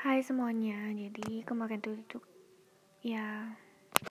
Hai semuanya, jadi kemarin tuh itu ya